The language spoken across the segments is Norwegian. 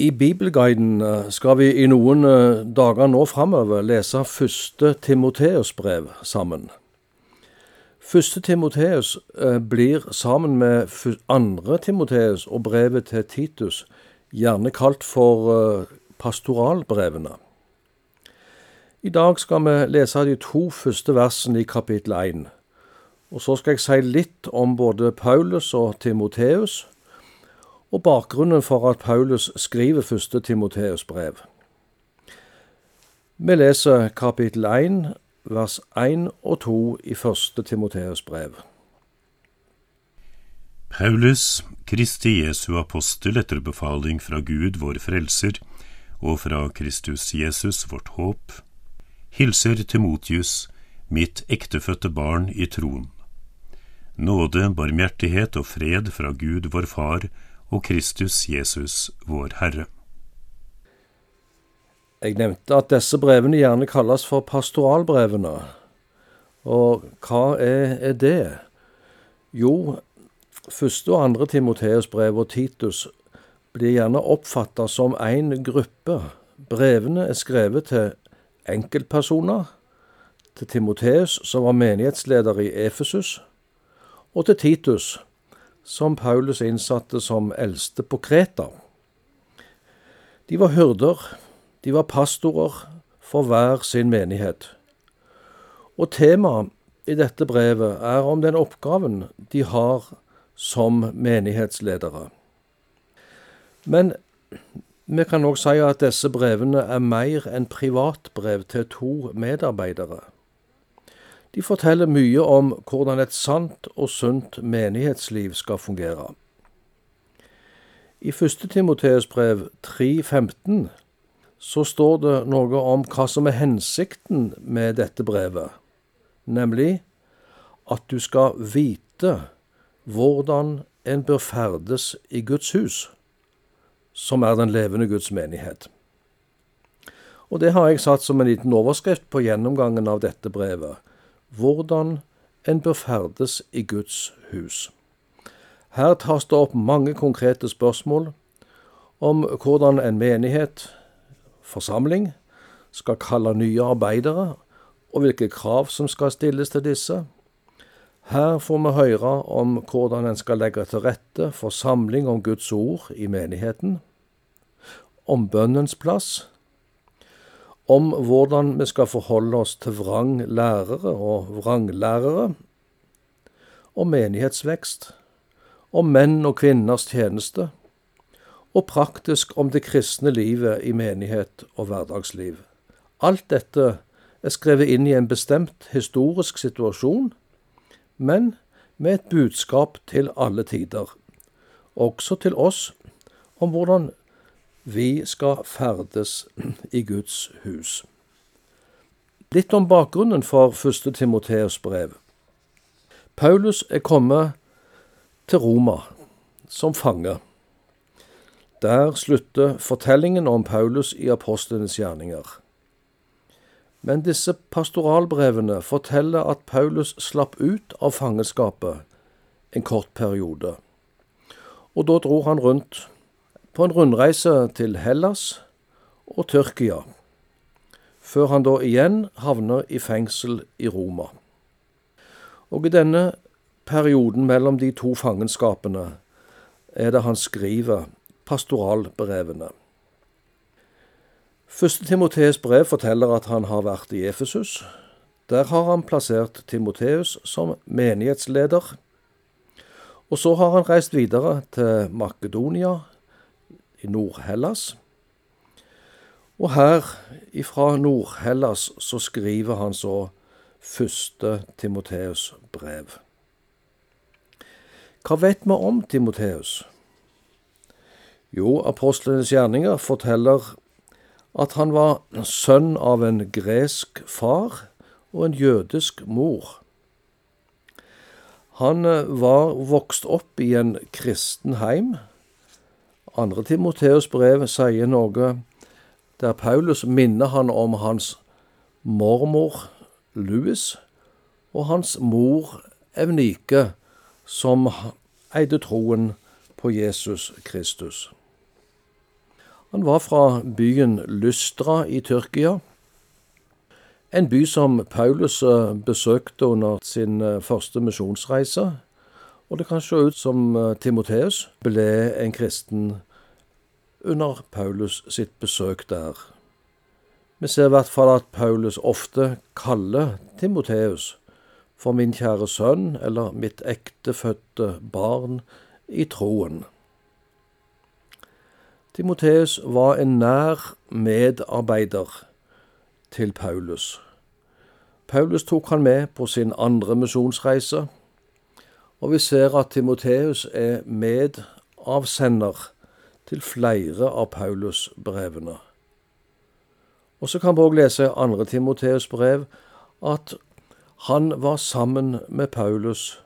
I Bibelguiden eh, skal vi i noen eh, dager nå framover lese første Timoteus brev sammen. Første Timoteus eh, blir sammen med andre Timoteus og brevet til Titus gjerne kalt for pastoralbrevene. I dag skal vi lese de to første versene i kapittel 1. Og så skal jeg si litt om både Paulus og Timoteus og bakgrunnen for at Paulus skriver første Timoteus brev. Vi leser kapittel 1, vers 1 og 2 i første Timoteus brev. Paulus, Kristi Jesu apostel etter befaling fra Gud vår Frelser og fra Kristus Jesus vårt håp, hilser Timotius, mitt ektefødte barn i troen. Nåde, barmhjertighet og fred fra Gud vår Far og Kristus Jesus, vår Herre. Jeg nevnte at disse brevene gjerne kalles for pastoralbrevene. Og hva er, er det? Jo, første og andre Timoteus brev og Titus blir gjerne oppfatta som én gruppe. Brevene er skrevet til enkeltpersoner, til Timoteus, som var menighetsleder i Efesus, og til Titus, som Paulus innsatte som eldste på Kreta. De var hyrder, de var pastorer for hver sin menighet. Og temaet i dette brevet er om den oppgaven de har som menighetsledere. Men vi kan òg si at disse brevene er mer enn privatbrev til to medarbeidere. De forteller mye om hvordan et sant og sunt menighetsliv skal fungere. I 1. Timoteus brev 3,15 så står det noe om hva som er hensikten med dette brevet, nemlig at du skal vite hvordan en bør ferdes i Guds hus, som er den levende Guds menighet. Og det har jeg satt som en liten overskrift på gjennomgangen av dette brevet hvordan en bør ferdes i Guds hus. Her tas det opp mange konkrete spørsmål om hvordan en menighet, forsamling, skal kalle nye arbeidere, og hvilke krav som skal stilles til disse. Her får vi høre om hvordan en skal legge til rette for samling om Guds ord i menigheten, om bønnens plass, om hvordan vi skal forholde oss til vranglærere og vranglærere, om menighetsvekst, om menn og kvinners tjeneste, og praktisk om det kristne livet i menighet og hverdagsliv. Alt dette er skrevet inn i en bestemt historisk situasjon, men med et budskap til alle tider, også til oss, om hvordan vi skal ferdes i Guds hus. Litt om bakgrunnen for første Timoteus brev. Paulus er kommet til Roma som fange. Der slutter fortellingen om Paulus i apostlenes gjerninger. Men disse pastoralbrevene forteller at Paulus slapp ut av fangenskapet en kort periode. Og da dro han rundt på en rundreise til Hellas og Tyrkia, før han da igjen havner i fengsel i Roma. Og i denne perioden mellom de to fangenskapene er det han skriver pastoralbrevene. Første Timoteus brev forteller at han har vært i Efesus. Der har han plassert Timoteus som menighetsleder. Og så har han reist videre til Makedonia, i Nord-Hellas. Og her ifra Nord-Hellas så skriver han så første Timoteus brev. Hva vet vi om Timoteus? Jo, apostlenes gjerninger forteller at han var sønn av en gresk far og en jødisk mor. Han eh, var vokst opp i en kristen heim, andre Timoteus brev sier noe der Paulus minner han om hans mormor Louis og hans mor Evnike, som eide troen på Jesus Kristus. Han var fra byen Lystra i Tyrkia. En by som Paulus eh, besøkte under sin eh, første misjonsreise. Og det kan se ut som eh, Timoteus ble en kristen under Paulus sitt besøk der. Vi ser i hvert fall at Paulus ofte kaller Timoteus for min kjære sønn eller mitt ektefødte barn i troen. Timoteus var en nær medarbeider til Paulus. Paulus tok han med på sin andre misjonsreise, og vi ser at Timoteus er medavsender til flere av Paulus' brevene. Og så kan vi òg lese i andre Timoteus' brev at han var sammen med Paulus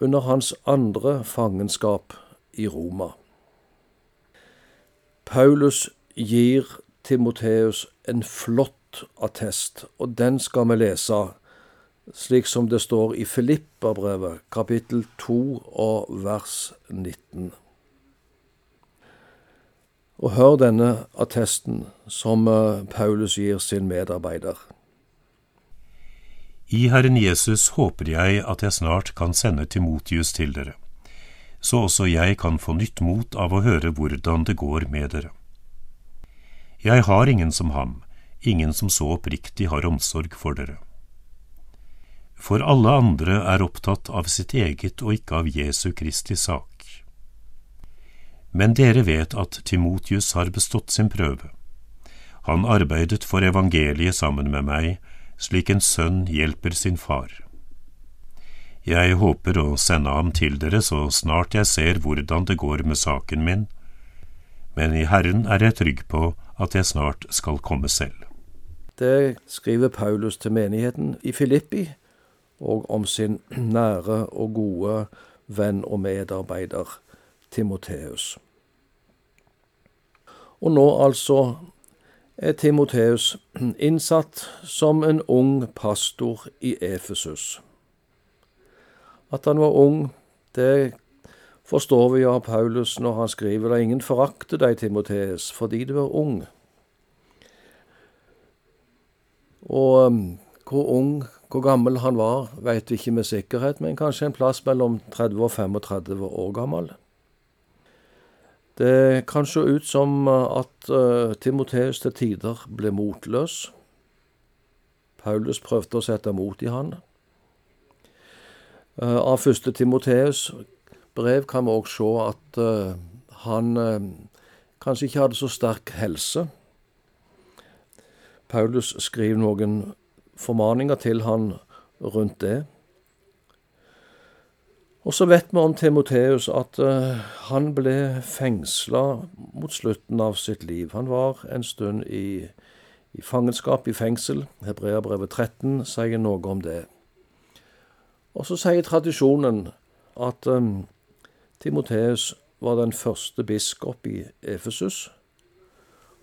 under hans andre fangenskap i Roma. Paulus gir Timoteus en flott attest, og den skal vi lese slik som det står i Filipperbrevet, kapittel 2 og vers 19. Og hør denne attesten som eh, Paulus gir sin medarbeider. I Herren Jesus håper jeg at jeg snart kan sende Timotius til dere, så også jeg kan få nytt mot av å høre hvordan det går med dere. Jeg har ingen som ham, ingen som så oppriktig har omsorg for dere. For alle andre er opptatt av sitt eget og ikke av Jesu Kristi sak. Men dere vet at Timotius har bestått sin prøve. Han arbeidet for evangeliet sammen med meg, slik en sønn hjelper sin far. Jeg håper å sende ham til dere så snart jeg ser hvordan det går med saken min, men i Herren er jeg trygg på at jeg snart skal komme selv. Det skriver Paulus til menigheten i Filippi, og om sin nære og gode venn og medarbeider Timoteus. Og nå altså er Timoteus innsatt som en ung pastor i Efesus. At han var ung, det forstår vi av Paulus når han skriver det ingen forakter deg, Timoteus, fordi du er ung. Og um, hvor ung, hvor gammel han var, vet vi ikke med sikkerhet, men kanskje en plass mellom 30 og 35 år gammel. Det kan se ut som at uh, Timoteus til tider ble motløs. Paulus prøvde å sette mot i han. Uh, av første Timoteus brev kan vi òg se at uh, han kanskje ikke hadde så sterk helse. Paulus skriver noen formaninger til han rundt det. Og så vet vi om Timoteus at uh, han ble fengsla mot slutten av sitt liv. Han var en stund i, i fangenskap i fengsel. Hebreabrevet 13 sier noe om det. Og så sier tradisjonen at um, Timoteus var den første biskop i Efesus,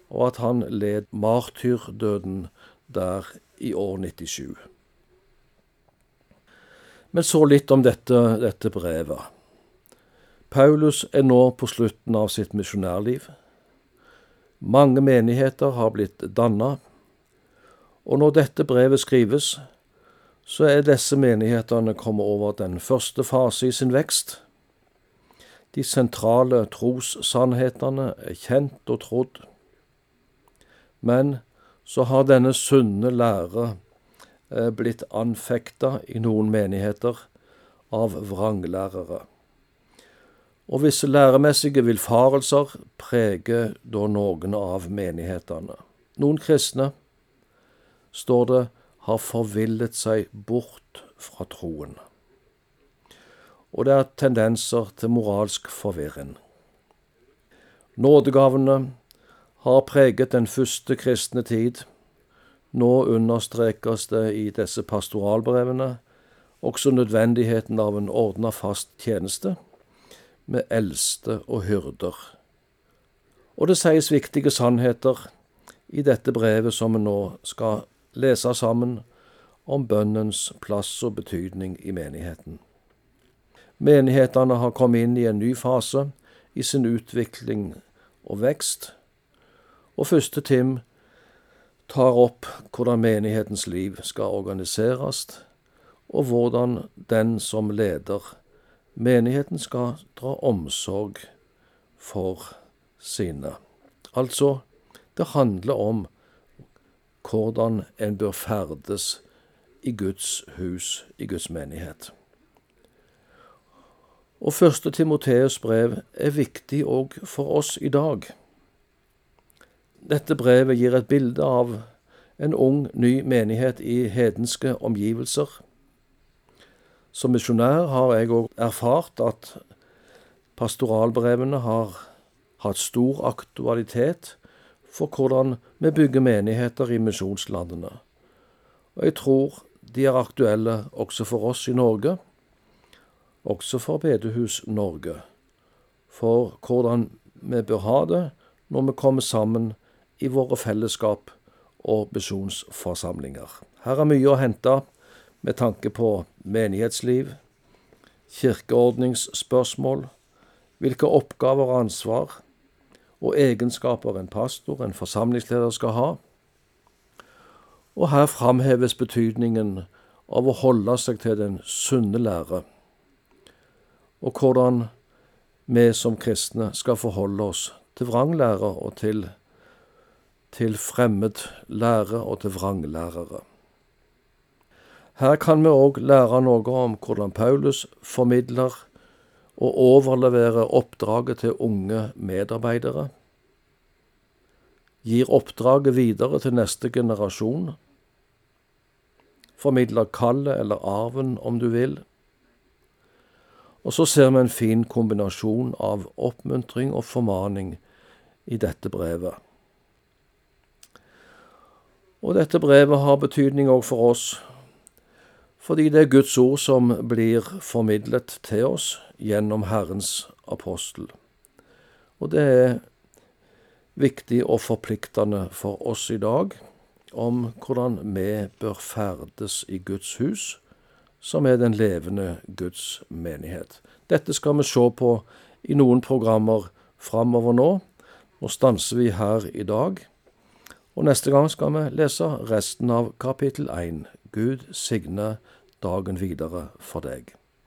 og at han led martyrdøden der i år 97. Men så litt om dette, dette brevet. Paulus er nå på slutten av sitt misjonærliv. Mange menigheter har blitt danna, og når dette brevet skrives, så er disse menighetene kommet over den første fase i sin vekst. De sentrale trossannhetene er kjent og trodd. Men så har denne sunne lære eh, blitt anfekta i noen menigheter av vranglærere. Og visse læremessige villfarelser preger da noen av menighetene. Noen kristne, står det, har forvillet seg bort fra troen og det er tendenser til moralsk forvirring. Nådegavene har preget den første kristne tid. Nå understrekes det i disse pastoralbrevene også nødvendigheten av en ordna fast tjeneste med eldste og hyrder. Og det sies viktige sannheter i dette brevet som vi nå skal lese sammen, om bønnens plass og betydning i menigheten. Menighetene har kommet inn i en ny fase i sin utvikling og vekst. Og første Tim tar opp hvordan menighetens liv skal organiseres, og hvordan den som leder menigheten skal dra omsorg for sine. Altså, det handler om hvordan en bør ferdes i Guds hus, i Guds menighet. Og første Timoteus brev er viktig òg for oss i dag. Dette brevet gir et bilde av en ung, ny menighet i hedenske omgivelser. Som misjonær har jeg òg erfart at pastoralbrevene har hatt stor aktualitet for hvordan vi bygger menigheter i misjonslandene. Og jeg tror de er aktuelle også for oss i Norge, også for Bedehus Norge, for hvordan vi bør ha det når vi kommer sammen i våre fellesskap og misjonsforsamlinger. Her er mye å hente med tanke på menighetsliv, kirkeordningsspørsmål, hvilke oppgaver og ansvar og egenskaper en pastor, en forsamlingsleder, skal ha. Og her framheves betydningen av å holde seg til den sunne lære, og hvordan vi som kristne skal forholde oss til vranglære og til, til fremmed lære og til vranglærere. Her kan vi òg lære noe om hvordan Paulus formidler og overleverer oppdraget til unge medarbeidere gir oppdraget videre til neste generasjon, formidler kallet eller arven, om du vil. Og så ser vi en fin kombinasjon av oppmuntring og formaning i dette brevet. Og dette brevet har betydning òg for oss, fordi det er Guds ord som blir formidlet til oss gjennom Herrens apostel. Og det er viktig og forpliktende for oss i dag om hvordan vi bør ferdes i Guds hus, som er den levende Guds menighet. Dette skal vi se på i noen programmer framover nå. Nå stanser vi her i dag, og neste gang skal vi lese resten av kapittel 1. Gud signe dagen videre for deg.